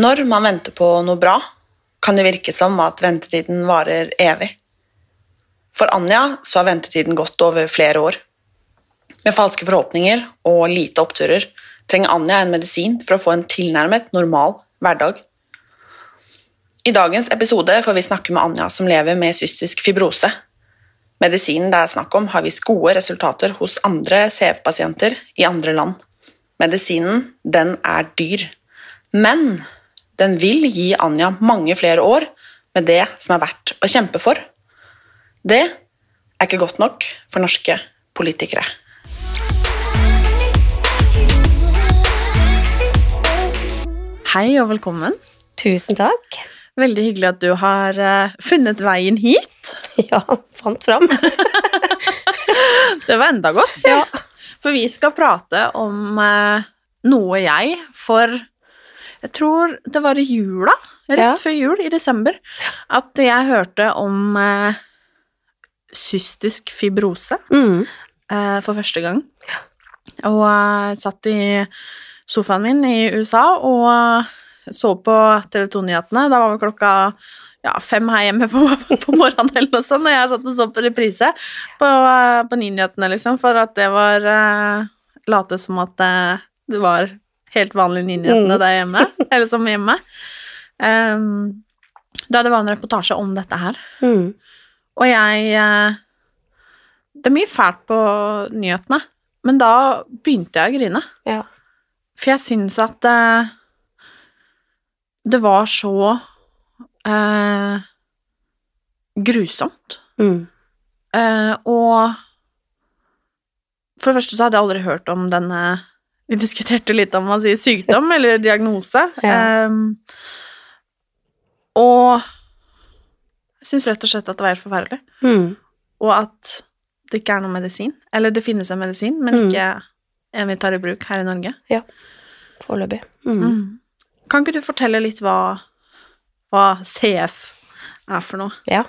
Når man venter på noe bra, kan det virke som at ventetiden varer evig. For Anja så har ventetiden gått over flere år. Med falske forhåpninger og lite oppturer trenger Anja en medisin for å få en tilnærmet normal hverdag. I dagens episode får vi snakke med Anja som lever med cystisk fibrose. Medisinen det er snakk om, har vist gode resultater hos andre CF-pasienter i andre land. Medisinen, den er dyr. Men den vil gi Anja mange flere år med det som er verdt å kjempe for. Det er ikke godt nok for norske politikere. Hei og velkommen. Tusen takk. Veldig hyggelig at du har eh, funnet veien hit. Ja, fant fram. Det var enda godt, si. Ja. For vi skal prate om eh, noe jeg for Jeg tror det var i jula, rett Ja. før jul, i desember, at jeg hørte om eh, cystisk fibrose Mm. eh, for første gang. Og jeg satt i sofaen min i USA og eh, så på TV 2-nyhetene. Da var vel klokka ja, fem her hjemme på, på morgenen eller noe sånt, og jeg satt og så på reprise på, eh, på Ni-nyhetene, liksom, for at det var uh, Late som at eh, det var helt vanlige Ni-nyhetene Mm. der hjemme, eller som hjemme. Um, da det var en reportasje om dette her. Mm. Og jeg eh, Det er mye fælt på nyhetene, men da begynte jeg å grine. Ja. For jeg syns at eh, det var så eh, grusomt. Mm. Eh, og for det første så hadde jeg aldri hørt om denne Vi diskuterte litt om man sier sykdom eller diagnose. Ja. Um, og jeg syns rett og slett at det var helt forferdelig. Mm. Og at det ikke er noen medisin. Eller det finnes en medisin, men Mm. ikke en vi tar i bruk her i Norge. Foreløpig. Mm. Mm. Kan ikke du fortelle litt hva, hva CF er for noe? Ja.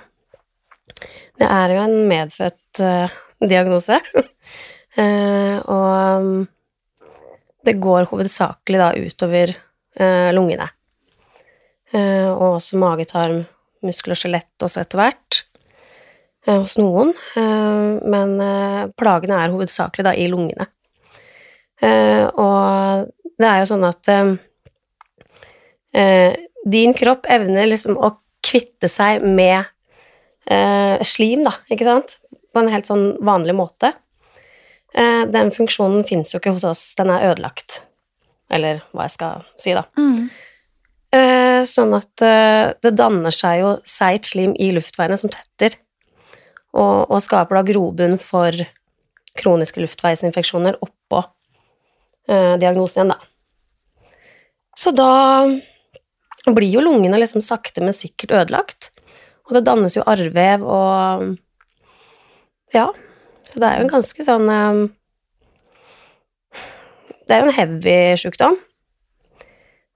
Det er jo en medfødt uh, diagnose. uh, og um, det går hovedsakelig da utover eh, lungene. Eh, og også mage, tarm, muskel og skjelett også etter hvert. eh, hos noen. Eh, men eh, plagene er hovedsakelig da i lungene. Eh, og det er jo sånn at din kropp evner liksom å kvitte seg med slim, da, ikke sant? På en helt sånn vanlig måte. Eh, den funksjonen fins jo ikke hos oss, den er ødelagt. Eller hva jeg skal si, da. Eh, sånn at eh, det danner seg jo seigt slim i luftveiene som tetter, og, og skaper da grobunn for kroniske luftveisinfeksjoner oppå eh, diagnosen igjen, da. Så da blir jo lungene liksom sakte, men sikkert ødelagt. Og det dannes jo arrvev og Ja. Så det er jo en ganske sånn um, Det er jo en heavy sjukdom.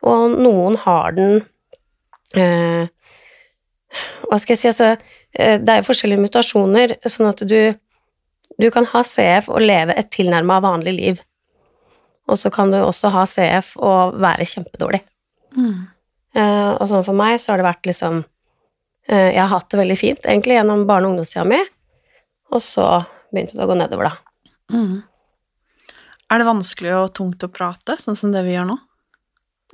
Og noen har den uh, Hva skal jeg si, altså uh, Det er jo forskjellige mutasjoner, sånn at du du kan ha CF og leve et tilnærma vanlig liv. Og så kan du også ha CF og være kjempedårlig. Eh, og sånn for meg så har det vært liksom Jeg har hatt det veldig fint, egentlig, gjennom barne- og ungdomstida mi. Og så begynte det å gå nedover, da. Mm. Er det vanskelig og tungt å prate, sånn som det vi gjør nå?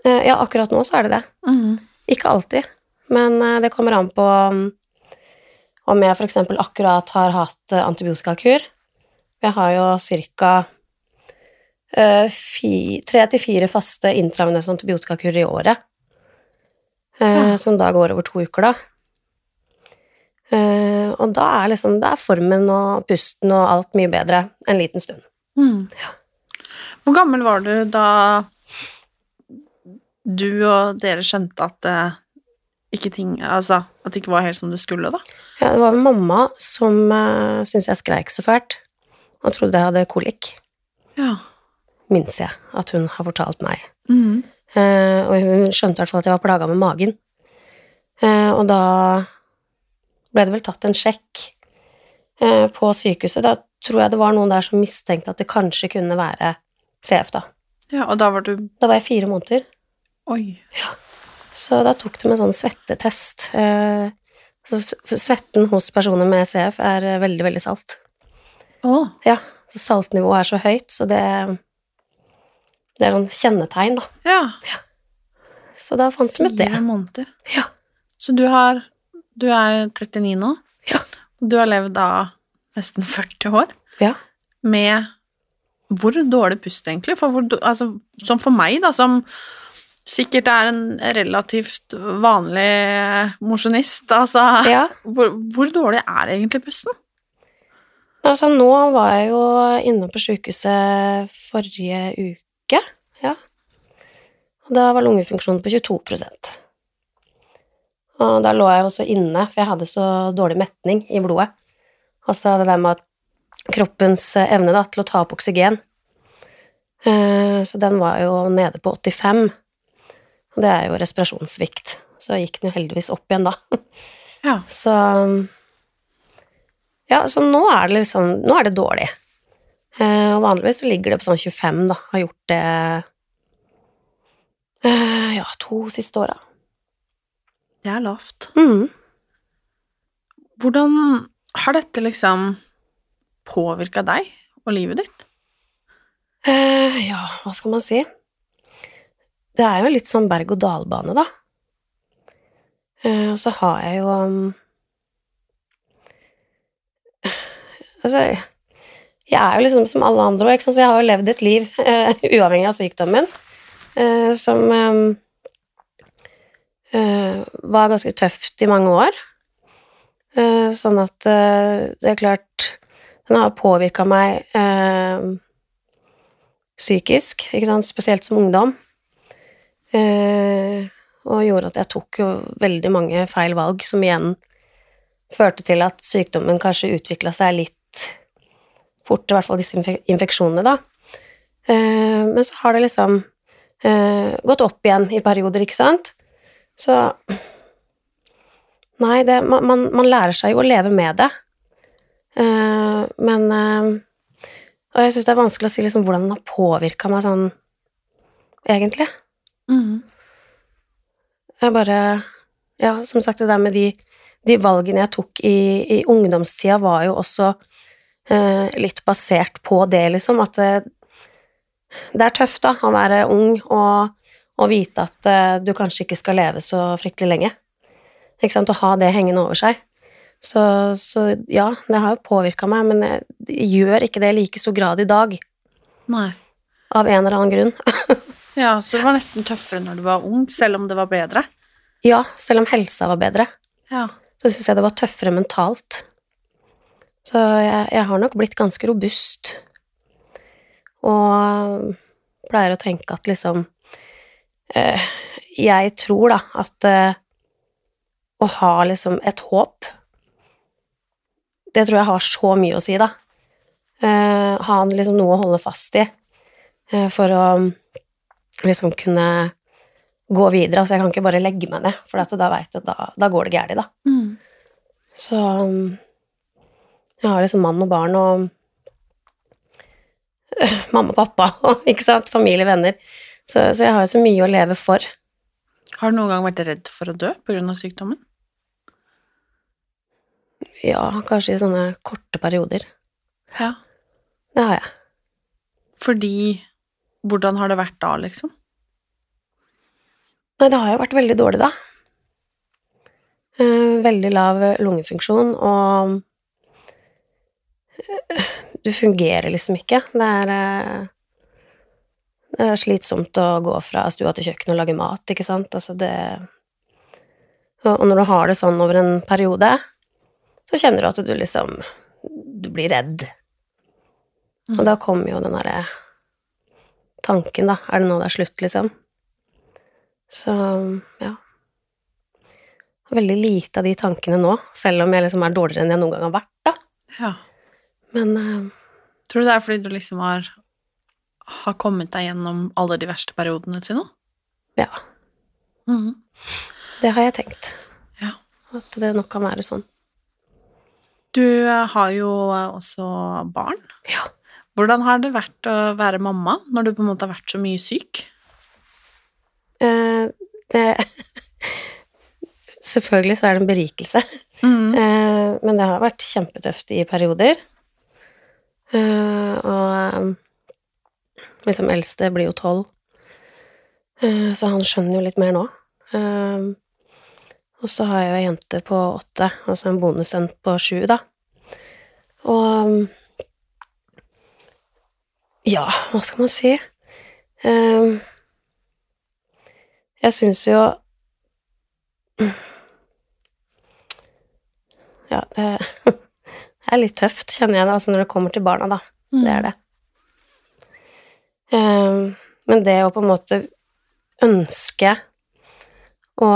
Eh, Ja, akkurat nå så er det det. Mm. Ikke alltid, men eh, det kommer an på um, om jeg eksempel akkurat har hatt eh, antibiotikakur. Jeg har jo cirka eh, tre til fire faste intravenøse antibiotikakurer i året, eh, Ja. som da går over to uker, da. Eh, og da er liksom, da er formen og pusten og alt mye bedre en liten stund. Mhm. Hvor gammel var du da du og dere skjønte at det ikke ting Altså, at det ikke var helt som det skulle, da? Ja, det var mamma som uh, syntes jeg skreik så fælt, og trodde jeg hadde kolikk. Ja. minnes jeg at hun har fortalt meg. Mm. Uh, og hun skjønte i hvert fall at jeg var plaga med magen. Eh, og da ble det vel tatt en sjekk eh, på sykehuset. Da tror jeg det var noen der som mistenkte at det kanskje kunne være CF, da. ja, og da var du Da var jeg fire måneder, Oi. Ja. så da tok de en sånn svettetest. Eh, så svetten hos personer med CF er eh, veldig, veldig salt. Å. Ja, så saltnivået er så høyt, så det det er sånn kjennetegn, da. Ja. Så da fant de ut det. Fire måneder. Ja. Så du har Du er 39 nå. Ja. Du har levd da nesten 40 år Ja. med hvor dårlig pust, egentlig? For hvor, altså, som for meg, da, som sikkert er en relativt vanlig mosjonist, altså ja. hvor, hvor dårlig er egentlig pusten? Altså, nå var jeg jo inne på sykehuset forrige uke, ja. Og da var lungefunksjonen på 22 Og da lå jeg også inne, for jeg hadde så dårlig metning i blodet. Altså det der med at kroppens evne da, til å ta opp oksygen. Eh, Så den var jo nede på 85. Og det er jo respirasjonssvikt. Så gikk den jo heldigvis opp igjen da. Ja. Så Ja, så nå er det liksom Nå er det dårlig. Eh, og vanligvis så ligger det på sånn 25, da. Har gjort det eh, ja, to siste åra. Det er lavt. Mm. Hvordan har dette liksom påvirka deg og livet ditt? Eh, ja, hva skal man si? Det er jo litt sånn berg-og-dal-bane, da. Eh, og så har jeg jo um, Altså, jeg er jo liksom som alle andre, så jeg har jo levd et liv eh, uavhengig av sykdommen, eh, som eh, var ganske tøft i mange år. Eh, sånn at eh, det er klart Den har påvirka meg eh, psykisk, ikke sant, spesielt som ungdom. Eh, og gjorde at jeg tok jo veldig mange feil valg, som igjen førte til at sykdommen kanskje utvikla seg litt fort, i hvert fall disse infeksjonene, da. Eh, men så har det liksom eh, gått opp igjen i perioder, ikke sant. Så Nei, det, man, man, man lærer seg jo å leve med det. Uh, men uh, Og jeg syns det er vanskelig å si liksom hvordan den har påvirka meg sånn egentlig. Mm. Jeg bare Ja, som sagt, det der med de, de valgene jeg tok i, i ungdomstida, var jo også uh, litt basert på det, liksom. At det, det er tøft, da, å være ung og, og vite at uh, du kanskje ikke skal leve så fryktelig lenge. Ikke sant? Å ha det hengende over seg. Så, så ja, det har jo påvirka meg, men jeg, gjør ikke det i like stor grad i dag. Nei. Av en eller annen grunn. Ja, så det var nesten tøffere når du var ung, selv om det var bedre. ja, selv om helsa var bedre. Ja. så syns jeg det var tøffere mentalt. Så jeg, jeg har nok blitt ganske robust. Og pleier å tenke at liksom Jeg tror da at eh, å ha liksom et håp Det tror jeg har så mye å si, da. Eh, ha liksom noe å holde fast i eh, for å liksom kunne gå videre. Altså, jeg kan ikke bare legge meg ned, for da veit jeg at da, da går det galt, da. Mm. Så jeg har liksom mann og barn og mamma og pappa og ikke sant, familie, venner. Så, så jeg har jo så mye å leve for. Har du noen gang vært redd for å dø av sykdommen? Ja, kanskje i sånne korte perioder. Ja. Det har jeg. Fordi Hvordan har det vært da, liksom? Nei, det har jo vært veldig dårlig, da. Eh, Veldig lav lungefunksjon, og eh, du fungerer liksom ikke. Det er, eh, det er slitsomt å gå fra stua til kjøkkenet og lage mat, ikke sant. Altså det Og når du har det sånn over en periode, så kjenner du at du liksom Du blir redd. Og da kommer jo den derre tanken, da. Er det nå det er slutt, liksom? Så ja. Veldig lite av de tankene nå, selv om jeg liksom er dårligere enn jeg noen gang har vært, da. Ja. Men uh, Tror du det er fordi du liksom har, har kommet deg gjennom alle de verste periodene til nå? ja, Mhm. det har jeg tenkt. Ja. At det nok kan være sånn. Du eh, har jo eh, også barn. Ja. Hvordan har det vært å være mamma når du på en måte har vært så mye syk? Eh, det Selvfølgelig så er det en berikelse. Mhm. Eh, men det har vært kjempetøft i perioder. Eh, og eh, liksom eldste blir jo tolv, eh, så han skjønner jo litt mer nå. Eh, og så har jeg jo ei jente på åtte, altså en bonussønn på sju, da. Og Ja, hva skal man si? Eh, jeg syns jo Ja, det det er litt tøft, kjenner jeg det, altså når det kommer til barna, da. Det er det. Eh, men det å på en måte ønske å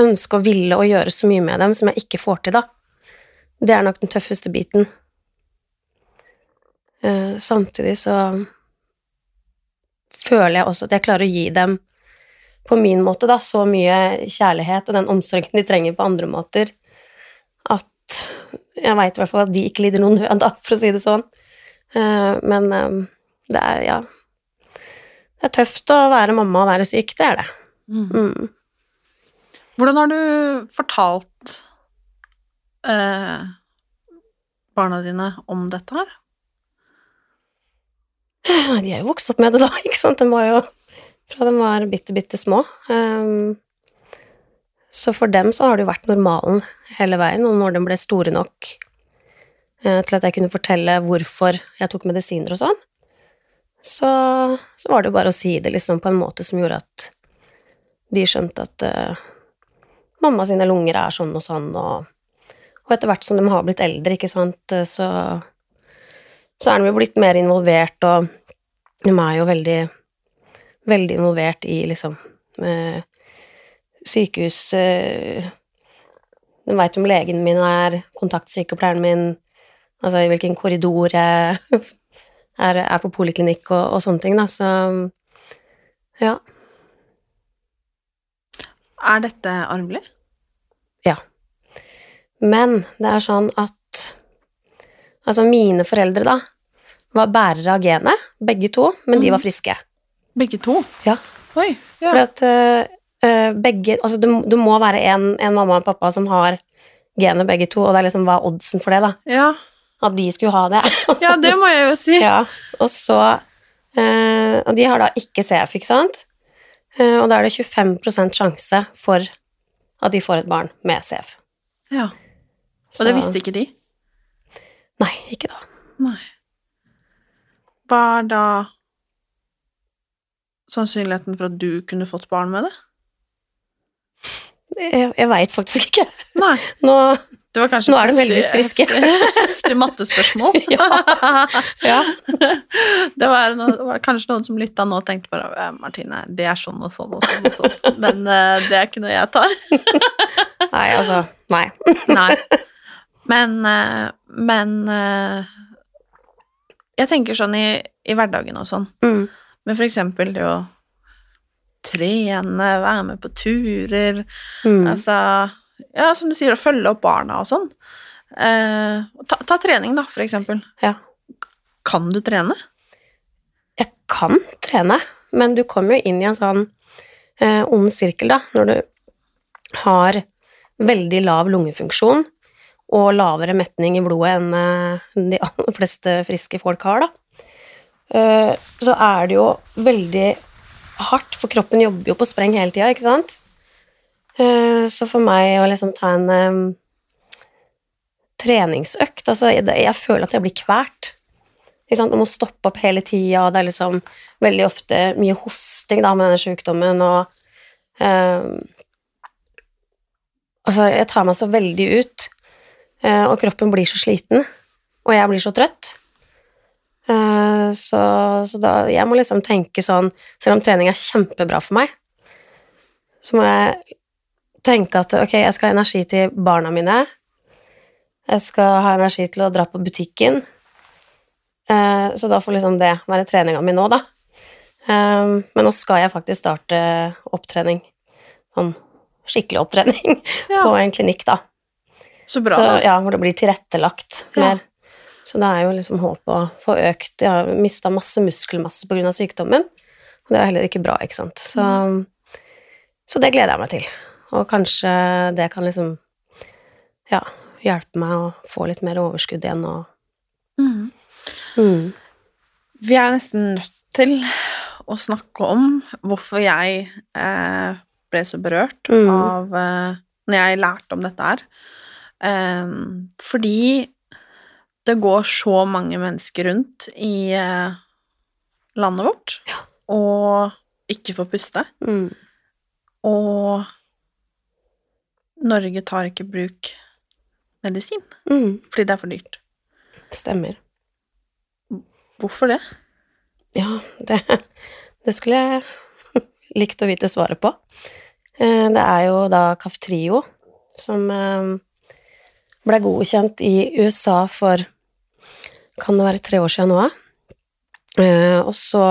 Ønske å ville å gjøre så mye med dem som jeg ikke får til, da. Det er nok den tøffeste biten. Eh, samtidig så føler jeg også at jeg klarer å gi dem på min måte, da, så mye kjærlighet og den omsorgen de trenger på andre måter, at jeg veit i hvert fall at de ikke lider noen nød, da, for å si det sånn. Eh, men eh, det er, ja Det er tøft å være mamma og være syk, det er det. Mm. Hvordan har du fortalt eh, barna dine om dette her? De er jo vokst opp med det, da, ikke sant? De var jo fra de var bitte, bitte små. Um, så for dem så har det jo vært normalen hele veien, og når de ble store nok uh, til at jeg kunne fortelle hvorfor jeg tok medisiner og sånn, så, så var det jo bare å si det liksom på en måte som gjorde at de skjønte at uh, mamma sine lunger er sånn og sånn, og, og etter hvert som de har blitt eldre, ikke sant, så så er de jo blitt mer involvert, og de er jo veldig, veldig involvert i liksom uh, sykehus uh, De veit om legen min er, kontaktsykepleieren min, altså i hvilken korridor jeg er, er på poliklinikk og, og sånne ting, da, så ja. Er dette arvelig? Ja. Men det er sånn at Altså, mine foreldre, da, var bærere av genet, begge to, men de var friske. Begge to? Ja. Oi. Ja. For at eh, begge Altså, det, det må være en, en mamma og en pappa som har genet, begge to, og det er liksom hva er oddsen for det, da? ja. At de skulle ha det. Ja, det må jeg jo si. Ja, og så eh, Og de har da ikke CF, ikke sant? Eh, og da er det 25% sjanse for at de får et barn med CF. Ja. Og det visste ikke de? Nei, ikke da. Nei. Hva er da sannsynligheten for at du kunne fått barn med det? Jeg, jeg veit faktisk ikke. Nei. Nå, Nå er de heldigvis friske. heftig- mattespørsmål. ja. Det var, noe, det var kanskje noen som lytta nå og tenkte bare «Eh, Martine, det er sånn og sånn og sånn, og sånn. men uh, det er ikke noe jeg tar. Nei, altså Nei. Nei. Men, uh, men uh, Jeg tenker sånn i, i hverdagen og sånn, Mm. men for eksempel det å trene, være med på turer, Mm. altså Ja, som du sier, å følge opp barna og sånn. Eh, ta, ta trening, da, for eksempel. Ja. Kan du trene? Jeg kan trene, men du kommer jo inn i en sånn eh, ond sirkel, da, når du har veldig lav lungefunksjon og lavere metning i blodet enn eh, de aller fleste friske folk har, da, eh, så er det jo veldig hardt, for kroppen jobber jo på spreng hele tida, ikke sant? Eh, Så for meg å liksom ta en um, treningsøkt Altså, jeg, jeg føler at jeg blir kvert. Ikke sant? Man må stoppe opp hele tida, og det er liksom veldig ofte mye hosting da med denne sykdommen, og um, Altså, jeg tar meg så veldig ut, eh, og kroppen blir så sliten, og jeg blir så trøtt. Eh, Så, så da Jeg må liksom tenke sånn Selv om trening er kjempebra for meg, så må jeg tenke at ok, jeg skal ha energi til barna mine. Jeg skal ha energi til å dra på butikken. Eh, Så da får liksom det være treninga mi nå, da. Eh, Men nå skal jeg faktisk starte opptrening. Sånn skikkelig opptrening Ja. på en klinikk, da. Så bra. Så, ja, hvor det blir tilrettelagt Ja. mer. Så det er jo liksom håp å få økt Jeg har mista masse muskelmasse pga. sykdommen, og det er heller ikke bra, ikke sant. Så, så det gleder jeg meg til. Og kanskje det kan liksom ja, hjelpe meg å få litt mer overskudd igjen og mm. mm. Vi er nesten nødt til å snakke om hvorfor jeg eh, ble så berørt Mm. av eh, Når jeg lærte om dette her. Eh, fordi det går så mange mennesker rundt i eh, landet vårt og ikke får puste. Mm. Og Norge tar ikke bruk medisin Mm. fordi det er for dyrt. Stemmer. Hvorfor det? Ja, det, det skulle jeg likt å vite svaret på. Eh, Det er jo da Kaftrio som eh, ble godkjent i USA for kan det være tre år siden nå? Eh, Og så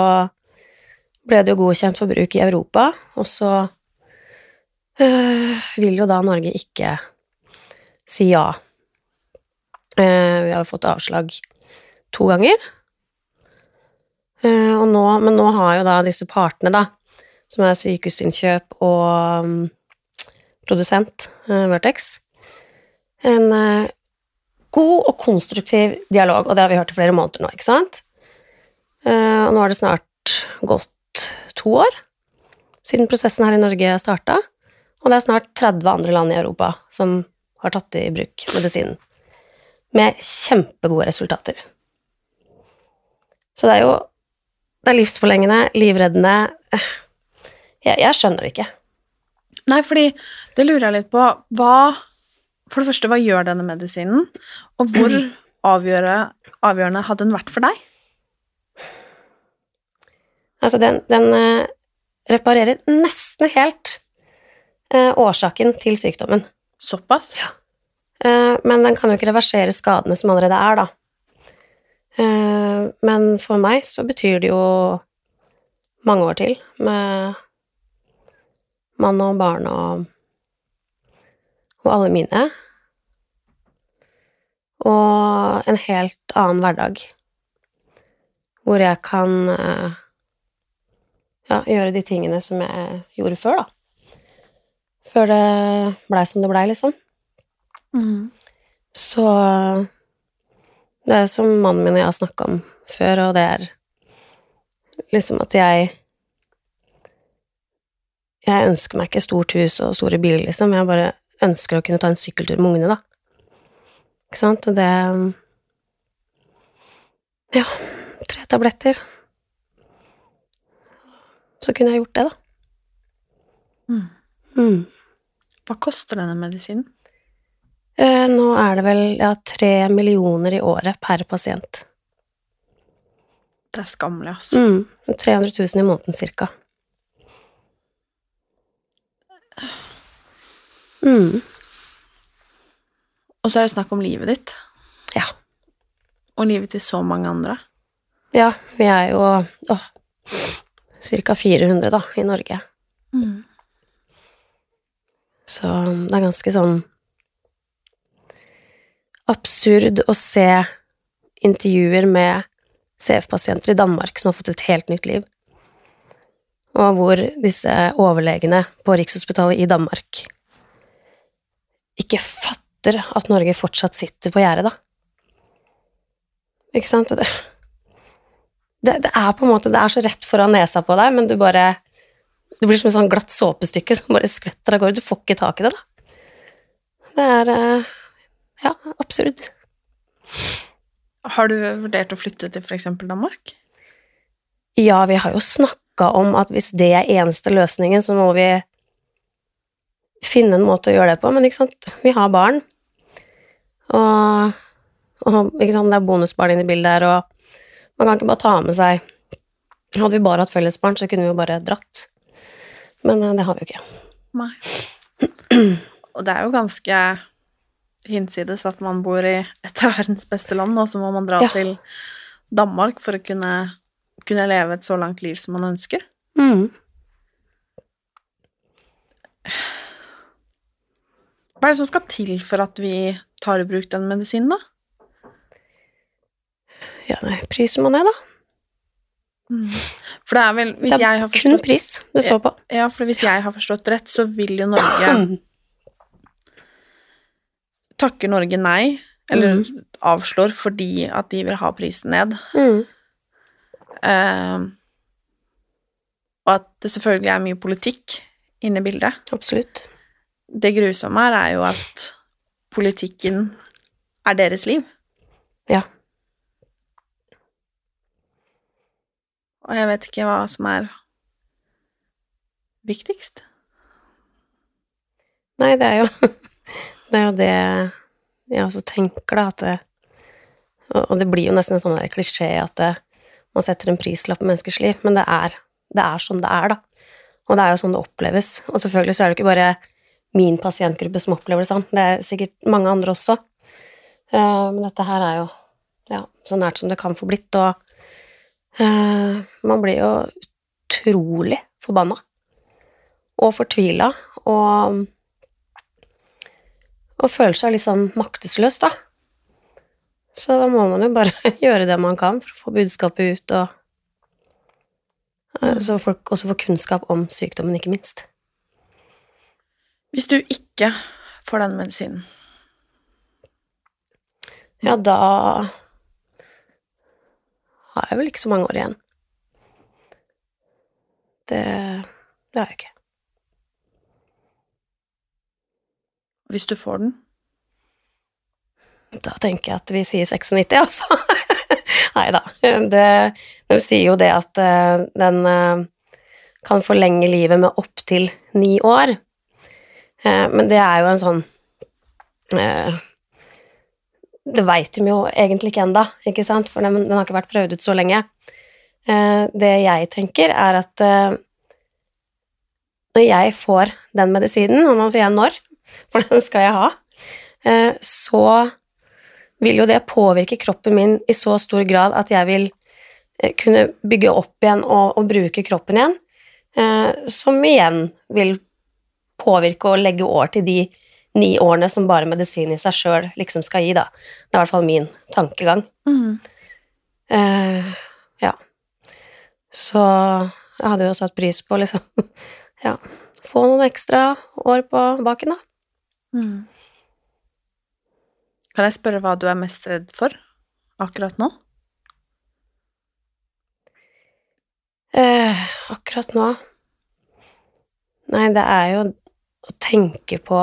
ble det jo godkjent for bruk i Europa, og så vil jo da Norge ikke si ja. Eh, Vi har jo fått avslag to ganger. Og nå, men nå har jo da disse partene, da, som er Sykehusinnkjøp og mm, produsent, Vertex, en god og konstruktiv dialog, og det har vi hørt i flere måneder nå, ikke sant? Og nå har det snart gått to år siden prosessen her i Norge starta, og det er snart 30 andre land i Europa som har tatt i bruk medisinen, med kjempegode resultater. Så det er jo det er livsforlengende, livreddende jeg, jeg skjønner det ikke. Nei, fordi det lurer jeg litt på. Hva For det første, hva gjør denne medisinen? Og hvor avgjøre, avgjørende hadde den vært for deg? Altså, den, den eh, reparerer nesten helt årsaken til sykdommen. Såpass? Ja. Eh, men den kan jo ikke reversere skadene som allerede er, da. Eh, men for meg så betyr det jo mange år til med mann og barn og, og alle mine. Og en helt annen hverdag. Hvor jeg kan eh, ja, gjøre de tingene som jeg gjorde før, da. Før det blei som det blei, liksom. Så det er jo som mannen min og jeg har snakka om før, og det er liksom at jeg Jeg ønsker meg ikke stort hus og store biler, liksom. Jeg bare ønsker å kunne ta en sykkeltur med ungene, da. Ikke sant? Og det Ja, tre tabletter. Så kunne jeg gjort det, da. Mm. Mm. Hva koster denne medisinen? Eh, Nå er det vel ja, tre millioner i året per pasient. Det er skammelig, altså. Mm. 300 000 i måneden cirka. Mm. Og så er det snakk om livet ditt. Ja. Og livet til så mange andre. Ja, vi er jo åh, cirka 400 da, i Norge. Mm. Så det er ganske sånn absurd å se intervjuer med CF-pasienter i Danmark som har fått et helt nytt liv, og hvor disse overlegene på Rikshospitalet i Danmark ikke fatter at Norge fortsatt sitter på gjerdet, da. Ikke sant? Det, det, er på en måte Det er så rett foran nesa på deg, men du bare Du blir som et sånn glatt såpestykke som bare skvetter av gårde. Du får ikke tak i det, da. Det er eh, Ja, absurd. Har du vurdert å flytte til eksempel Danmark? Ja, vi har jo snakka om at hvis det er eneste løsningen, så må vi finne en måte å gjøre det på, men ikke sant, vi har barn, og, og ikke sant, det er bonusbarn inne i bildet her, og man kan ikke bare ta med seg Hadde vi bare hatt fellesbarn, så kunne vi jo bare dratt. Men eh, det har vi jo ikke. Nei. Og det er jo ganske hinsides at man bor i et av verdens beste land, og så må man dra Ja. til Danmark for å kunne, kunne leve et så langt liv som man ønsker. Mm. Hva er det som skal til for at vi tar i bruk den medisinen, da? Ja, nei, prisen må ned, da. For det er vel, hvis Det er jeg har kun forstått pris det står på. Ja, for hvis jeg har forstått rett, så vil jo Norge Takker Norge nei, eller mm. avslår fordi at de vil ha prisen ned. Mm. Uh, og at det selvfølgelig er mye politikk inne i bildet. Absolutt. Det grusomme her er jo at politikken er deres liv. Ja. Og jeg vet ikke hva som er viktigst. Nei, det er jo Det er jo det jeg også tenker, da, at det Og det blir jo nesten en sånn der klisjé at det, man setter en prislapp på menneskers liv, men det er, det er sånn det er, da. Og det er jo sånn det oppleves. Og selvfølgelig så er det ikke bare min pasientgruppe som opplever det sånn, det er sikkert mange andre også. Eh, men dette her er jo ja, så nært som det kan få blitt, og man blir jo utrolig forbanna og fortvila og og føler seg litt sånn maktesløs, da. Så da må man jo bare gjøre det man kan for å få budskapet ut, og eh, så folk også får kunnskap om sykdommen, ikke minst. Hvis du ikke får den medisinen, Ja, da har jeg vel ikke så mange år igjen. Det, det har jeg ikke. hvis du får den Da tenker jeg at vi sier 96, altså. Nei da. De sier jo det at eh, den eh, kan forlenge livet med opptil ni år. Eh, men det er jo en sånn Det veit de jo egentlig ikke ennå, ikke sant, for den, den har ikke vært prøvd ut så lenge. Eh, det jeg tenker, er at eh, når jeg får den medisinen, og nå sier jeg når, for den skal jeg ha, eh, så vil jo det påvirke kroppen min i så stor grad at jeg vil kunne bygge opp igjen og, og bruke kroppen igjen, som igjen vil påvirke og legge år til de ni årene som bare medisin i seg sjøl liksom skal gi, da. Det er i hvert fall min tankegang. Eh, ja. Så jeg hadde jo satt pris på liksom Ja, få noen ekstra år på baken, da. Mm. Kan jeg spørre hva du er mest redd for akkurat nå? Eh, akkurat nå Nei, det er jo å tenke på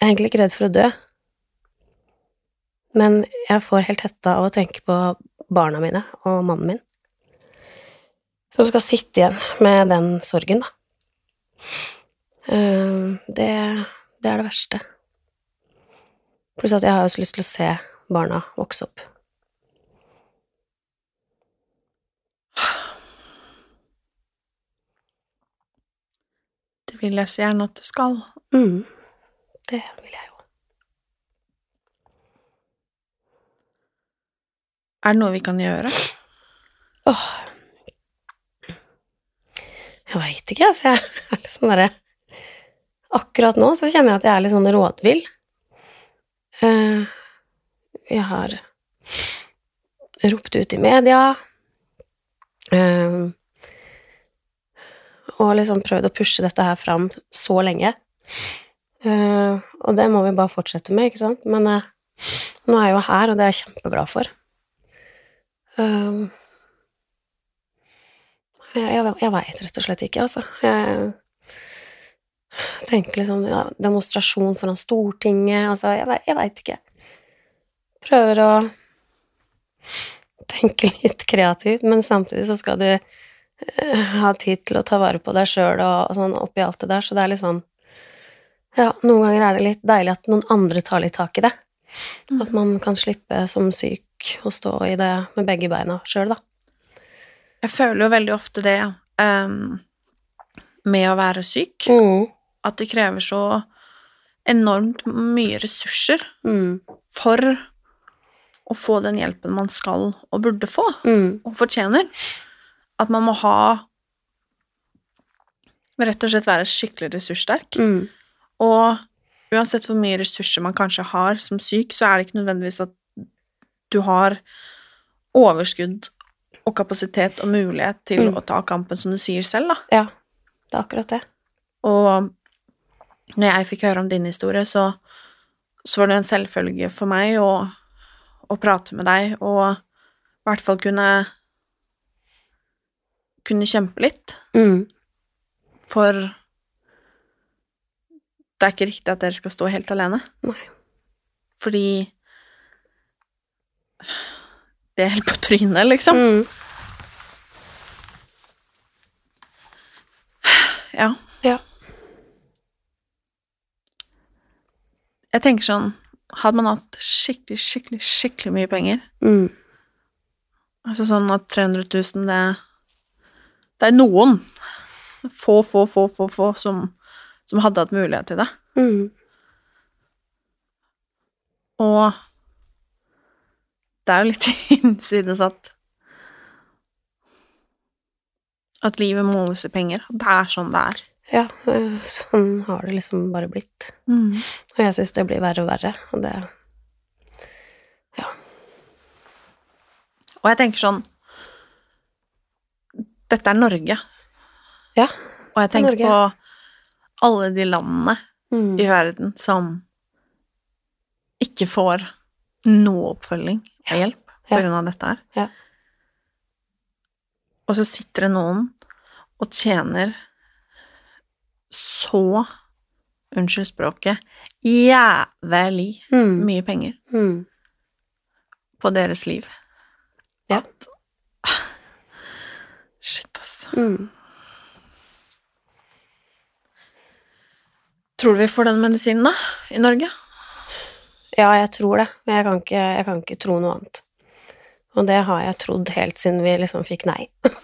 Jeg er egentlig ikke redd for å dø, men jeg får helt hetta av å tenke på barna mine og mannen min, som skal sitte igjen med den sorgen, da. Eh, det, det er det verste. Pluss at jeg har også så lyst til å se barna vokse opp. Det vil jeg så gjerne at du skal. Mm. Det vil jeg jo. Er det noe vi kan gjøre? Åh. Jeg veit ikke, altså. Jeg er litt sånn derre Akkurat nå så kjenner jeg at jeg er litt sånn rådvill. Eh, jeg har ropt ut i media eh, og liksom prøvd å pushe dette her fram så lenge. Eh, og det må vi bare fortsette med, ikke sant? Men uh, nå er jeg jo her, og det er jeg kjempeglad for. Uh, jeg jeg, jeg veit rett og slett ikke, altså. Jeg tenker liksom ja, demonstrasjon foran Stortinget Altså, jeg, jeg veit ikke. Prøver å tenke litt kreativt, men samtidig så skal du eh, ha tid til å ta vare på deg sjøl og, og sånn oppi alt det der, så det er litt sånn Ja, noen ganger er det litt deilig at noen andre tar litt tak i det. At man kan slippe som syk å stå i det med begge beina sjøl, da. Jeg føler jo veldig ofte det um, med å være syk, Mm. at det krever så enormt mye ressurser Mm. for å få den hjelpen man skal og burde få, Mm. og fortjener. At man må ha Rett og slett være skikkelig ressurssterk. Mm. Og uansett hvor mye ressurser man kanskje har som syk, så er det ikke nødvendigvis at du har overskudd og kapasitet og mulighet til Mm. å ta kampen, som du sier selv, da. Ja, det er akkurat det. Og når jeg fikk høre om din historie, så, så var det en selvfølge for meg å, å prate med deg og i hvert fall kunne kunne kjempe litt. Mm. For det er ikke riktig at dere skal stå helt alene. Nei. Fordi det er helt på trynet, liksom. Mm. Ja. Ja. Jeg tenker sånn Hadde man hatt skikkelig, skikkelig, skikkelig mye penger Mm. Altså sånn at 300 000, det Det er noen få, få, få, få, få som, som hadde hatt mulighet til det. Mm. Og det er jo litt innsides at at livet måles i penger. Det er sånn det er. Ja, sånn har det liksom bare blitt. Og jeg syns det blir verre og verre, og det Og jeg tenker sånn Dette er Norge. Ja, Og jeg er tenker Norge. på alle de landene mm. i verden som ikke får noe oppfølging og hjelp på Ja. grunn av dette her. Ja. Og så sitter det noen og tjener så Unnskyld språket jævlig Mm. mye penger Mm. på deres liv. Ja. Shit, ass. Mm. Tror du vi får den medisinen, da? I Norge? Ja, jeg tror det, men jeg kan, ikke, jeg kan ikke tro noe annet. Og det har jeg trodd helt siden vi liksom fikk nei.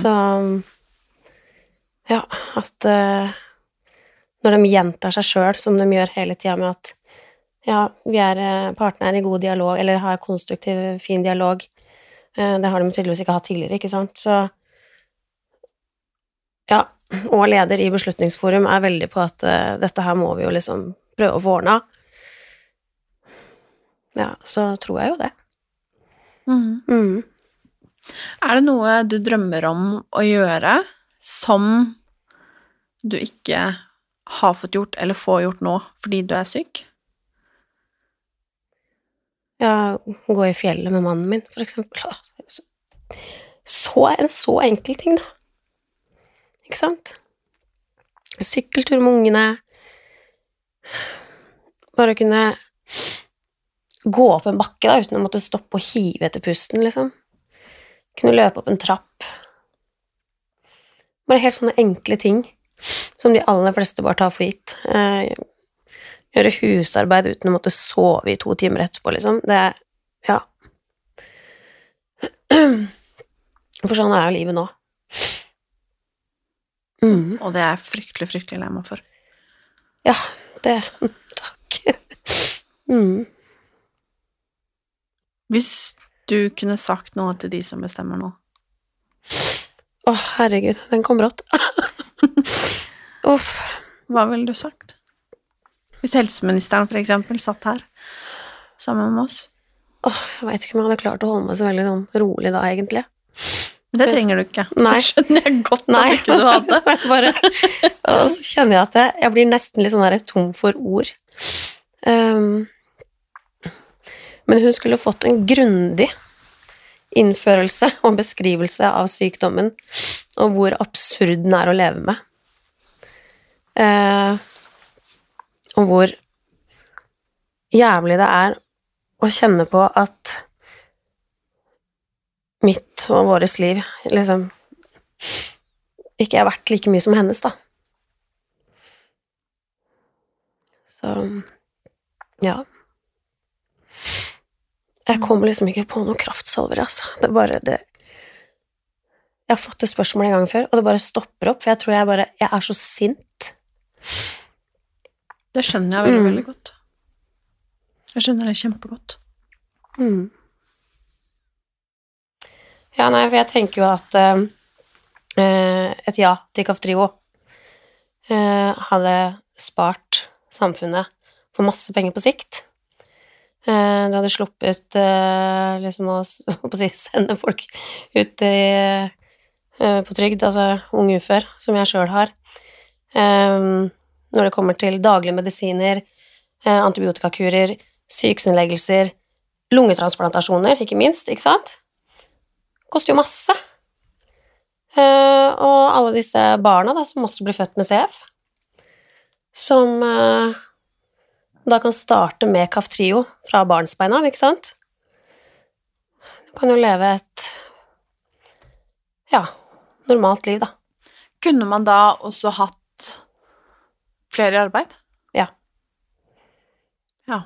Så ja, at uh, når de gjentar seg sjøl, som de gjør hele tida med at ja, vi er eh, partene er i god dialog, eller har konstruktiv, fin dialog. uh, det har de tydeligvis ikke hatt tidligere, ikke sant? Så ja, og leder i Beslutningsforum er veldig på at uh, dette her må vi jo liksom prøve å få ordna. Ja, så tror jeg jo det. Mm. Er det noe du drømmer om å gjøre som du ikke har fått gjort eller får gjort nå fordi du er syk? Ja, gå i fjellet med mannen min, for eksempel. Så, en så enkel ting, da. Ikke sant? Sykkeltur med ungene. Bare kunne gå opp en bakke da, uten å måtte stoppe og hive etter pusten, liksom. Kunne løpe opp en trapp. Bare helt sånne enkle ting som de aller fleste bare tar for gitt. Eh, gjøre husarbeid uten å måtte sove i to timer etterpå, liksom. Det er Ja. For sånn er jo livet nå. Mm. Og det er jeg fryktelig, fryktelig lei meg for. Ja, det Takk. Mm. Hvis du kunne sagt noe til de som bestemmer nå Å, herregud, den kom brått. Uff. Hva ville du sagt? Hvis helseministeren for eksempel satt her sammen med oss. Åh, jeg veit ikke om jeg hadde klart å holde meg så veldig sånn rolig da, egentlig. Men det trenger du ikke. Nei. Det skjønner jeg godt Nei, at ikke du hadde. bare, og så kjenner jeg at jeg, jeg blir nesten litt sånn der tom for ord. Um, men hun skulle fått en grundig innførelse og beskrivelse av sykdommen, og hvor absurd den er å leve med. Uh, og hvor jævlig det er å kjenne på at mitt og våres liv liksom ikke er verdt like mye som hennes, da. Så ja. Jeg kommer liksom ikke på noen kraftsalver, altså. Det er bare det Jeg har fått det spørsmålet en gang før, og det bare stopper opp, for jeg tror jeg bare Jeg er så sint. Det skjønner jeg veldig, Mm. veldig godt. Jeg skjønner det kjempegodt. Mm. Ja, nei, for jeg tenker jo at eh, eh, et ja til Kaftrio eh, hadde spart samfunnet for masse penger på sikt. Eh, du hadde sluppet eh, liksom å jeg si, sende folk ut i, eh, på trygd, altså ung ufør, som jeg sjøl har. Når det kommer til daglige medisiner, antibiotikakurer, sykehusinnleggelser, lungetransplantasjoner, ikke minst, ikke sant? Koster jo masse. Eh, og alle disse barna da, som også blir født med CF, som eh, da kan starte med Kaftrio fra barnsbeina av, ikke sant? Du kan jo leve et ja, normalt liv, da. Kunne man da også hatt flere i arbeid? Ja. Ja.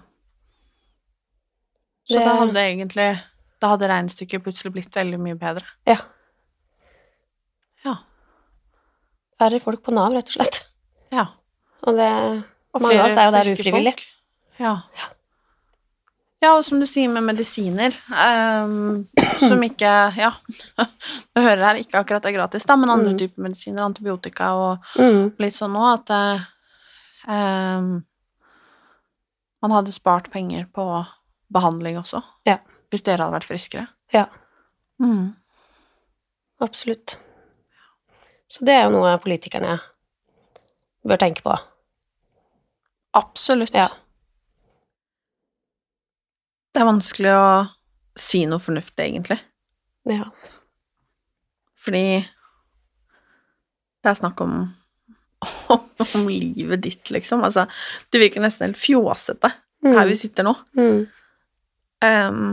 Så Det- da hadde egentlig Da hadde regnestykket plutselig blitt veldig mye bedre. Ja. Ja. Færre folk på Nav, rett og slett. Ja. Og det Og Mange av oss er jo der ufrivillig. Ja. Ja. Ja, og som du sier med medisiner, um, som ikke Ja, du hører her ikke akkurat er gratis, da, men andre Mm. typer medisiner, antibiotika og mm, litt sånn nå, at ehm, man hadde spart penger på behandling også. Ja. Hvis dere hadde vært friskere. Ja. Mm. Absolutt. Så det er jo noe politikerne bør tenke på. Absolutt. Ja. Det er vanskelig å si noe fornuftig, egentlig. Ja. Fordi det er snakk om, om livet ditt, liksom. Altså, det virker nesten helt fjåsete Mm. her vi sitter nå. Mm. Ehm,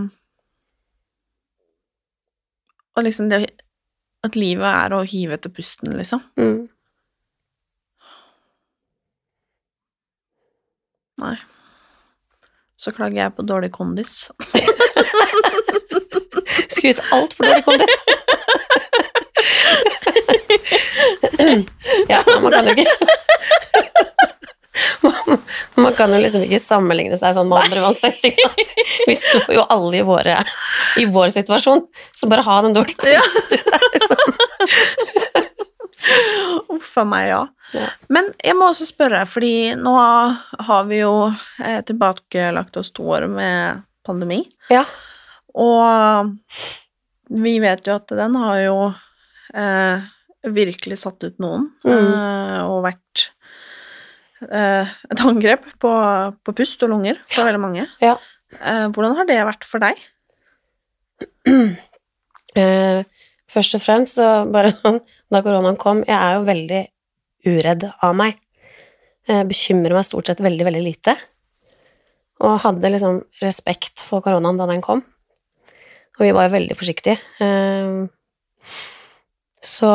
og liksom det At livet er å hive etter pusten, liksom. Mm. Nei. Så klager jeg på dårlig kondis. Skryt altfor dårlig kondis. ja, man kan jo ikke man, man kan jo liksom ikke sammenligne seg sånn med andre uansett? Vi står jo alle i, våre, i vår situasjon, så bare ha den dårlige kondisen. Liksom. Uff a meg, ja. Ja. Men jeg må også spørre, fordi nå har vi jo eh, tilbakelagt oss to år med pandemi, Ja. og vi vet jo at den har jo eh, virkelig satt ut noen, Mm. eh, og vært eh, et angrep på, på pust og lunger for veldig mange. Ja. Eh, hvordan har det vært for deg? Eh, først og fremst så bare da koronaen kom, jeg er jo veldig uredd av meg. Jeg bekymrer meg stort sett veldig, veldig lite. Og hadde liksom respekt for koronaen da den kom. Og vi var jo veldig forsiktige. Eh, så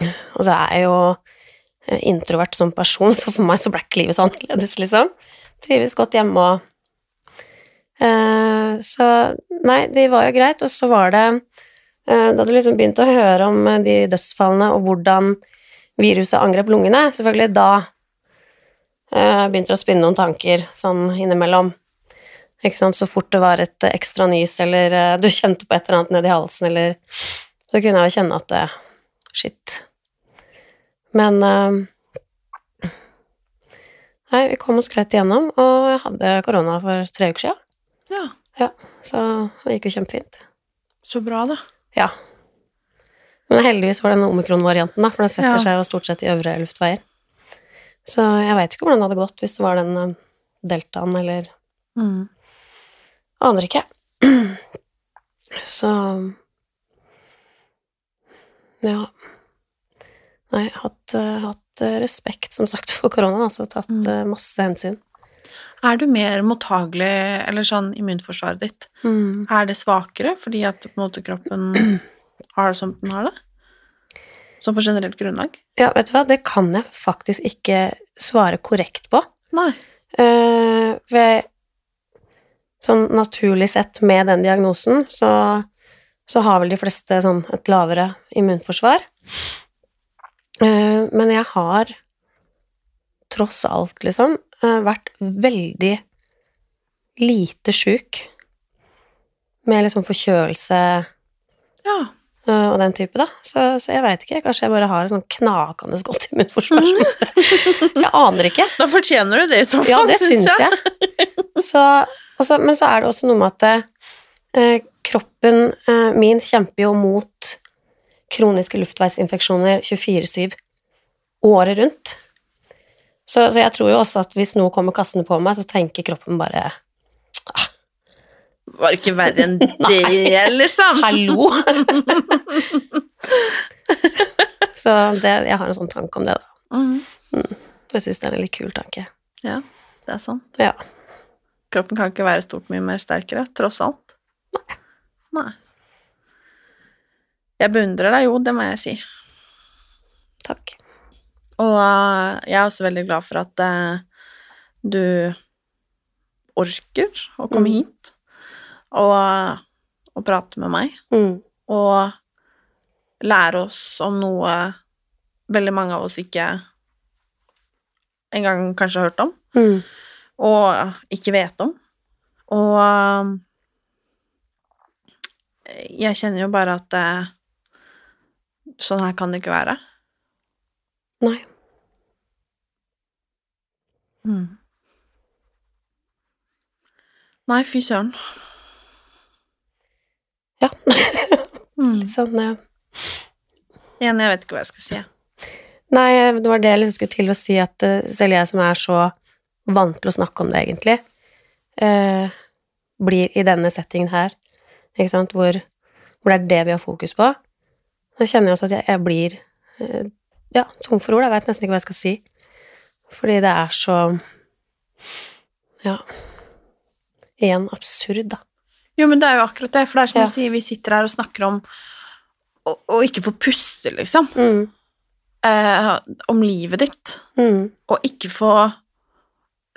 Og så er jeg jo eh, introvert som person, så for meg så ble ikke livet så annerledes, liksom. Trives godt hjemme og Eh, Så nei, det var jo greit. Og så var det eh, Da du liksom begynte å høre om eh, de dødsfallene og hvordan viruset angrep lungene, selvfølgelig da eh, begynte å spinne noen tanker sånn innimellom. Ikke sant, så fort det var et eh, ekstra nys, eller eh, du kjente på et eller annet nedi halsen, eller Så kunne jeg jo kjenne at. Shit. Men uh, Nei, vi kom oss greit igjennom, og jeg hadde korona for tre uker siden. Ja, ja. Så det gikk jo kjempefint. så bra, da. Ja. Men heldigvis var det den omikron-varianten, da, for den setter Ja. seg jo stort sett i øvre luftveier. Så jeg veit ikke hvordan det hadde gått hvis det var den eh, deltaen, eller Mm. Aner ikke. Så Ja. Nei, hatt, eh, hatt eh, respekt, som sagt, for koronaen, altså. Tatt Mm. eh, masse hensyn. Er du mer mottagelig, eller sånn immunforsvaret ditt, er det svakere fordi at på en måte kroppen har det som den har det? Sånn på generelt grunnlag? Ja, vet du hva, det kan jeg faktisk ikke svare korrekt på. Nei. Uh, ved, sånn naturlig sett med den diagnosen, så, så har vel de fleste sånn et lavere immunforsvar. Eh, men jeg har tross alt, liksom, eh, vært veldig lite sjuk. Med liksom forkjølelse Ja. eh, og den type, da. Så, så jeg veit ikke. Kanskje jeg bare har et sånn knakende godt immunforsvar. Jeg aner ikke. Da fortjener du det i så fall, Ja, det syns syns jeg. Så, også, men så er det også noe med at eh, kroppen eh, min kjemper jo mot kroniske luftveisinfeksjoner 24-7 året rundt. Så, så jeg tror jo også at hvis noe kommer kastende på meg, så tenker kroppen bare ah. Var det ikke verre enn det, liksom. Hallo! så det, jeg har en sånn tanke om det, da. Mhm. Jeg syns det er en litt kul tanke. Ja, det er sant. Ja. Kroppen kan ikke være stort mye mer sterkere, tross alt. Nei. Nei. Jeg beundrer deg jo, det må jeg si. Takk. Og eh, jeg er også veldig glad for at eh, du orker å komme Mm. hit og, eh, og prate med meg. Mm. Og lære oss om noe veldig mange av oss ikke engang kanskje har hørt om, Mm. og ikke vet om. Og jeg kjenner jo bare at sånn her kan det ikke være. Nei. Mm. Nei, fy søren. Ja. Mm. Litt sånn eh, Igjen, jeg vet ikke hva jeg skal si. Nei, det var det jeg liksom skulle til å si, at eh, selv jeg som er så vant til å snakke om det, egentlig, eh, blir i denne settingen her, ikke sant, hvor, hvor det er det vi har fokus på, så kjenner jeg også at jeg, jeg blir eh, ja, tom for ord. Jeg vet nesten ikke hva jeg skal si. Fordi det er så Ja. Igjen absurd, da. Jo, men det er jo akkurat det, for det er som Ja. jeg sier, vi sitter her og snakker om å, å ikke få puste, liksom. Mm. Eh, om livet ditt. Mm. Og ikke få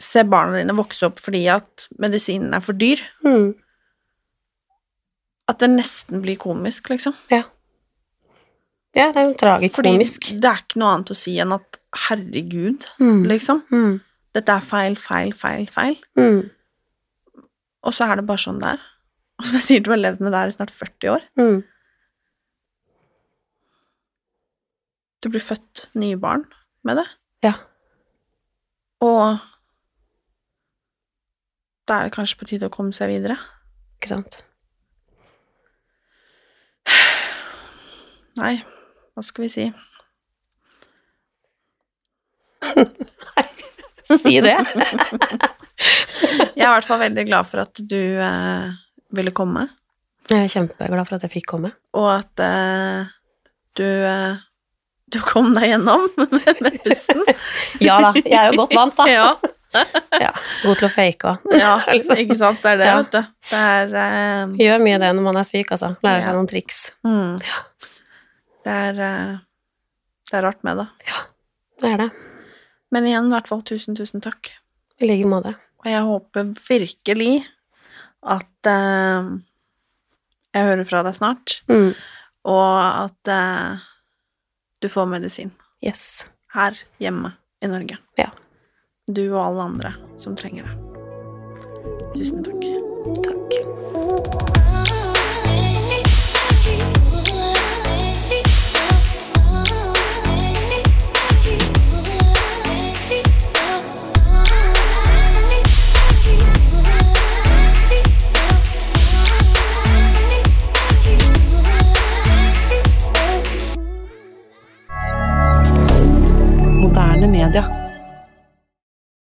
se barna dine vokse opp fordi at medisinen er for dyr. Mm. At det nesten blir komisk, liksom. Ja. Ja, det er jo tragikomisk. Fordi det er ikke noe annet å si enn at herregud, Mm. liksom. Mm. Dette er feil, feil, feil, feil. Mm. Og så er det bare sånn det er. Og som jeg sier, du har levd med det her i snart 40 år. Mm. Du blir født nye barn med det. Ja. Og da er det kanskje på tide å komme seg videre. Ikke sant? Nei, hva skal vi si? Nei, Si det. Jeg er i hvert fall veldig glad for at du eh, ville komme, Jeg er kjempeglad for at jeg fikk komme. og at eh, du eh, du kom deg gjennom med pusten. Ja da, jeg er jo godt vant, da. Ja, Ja, god til å fake òg. ja, ikke sant? Det er det, Ja. vet du. Det er eh, Gjør mye det når man er syk, altså. Lærer Ja. seg noen triks. mm. Det er eh, Det er rart med det. Det er det. Men igjen, i hvert fall tusen, tusen takk. I like måte. Og jeg håper virkelig at eh, jeg hører fra deg snart, Mm. og at eh, du får medisin Yes. her hjemme i Norge. Ja. Du og alle andre som trenger det. Tusen takk. Takk. moyen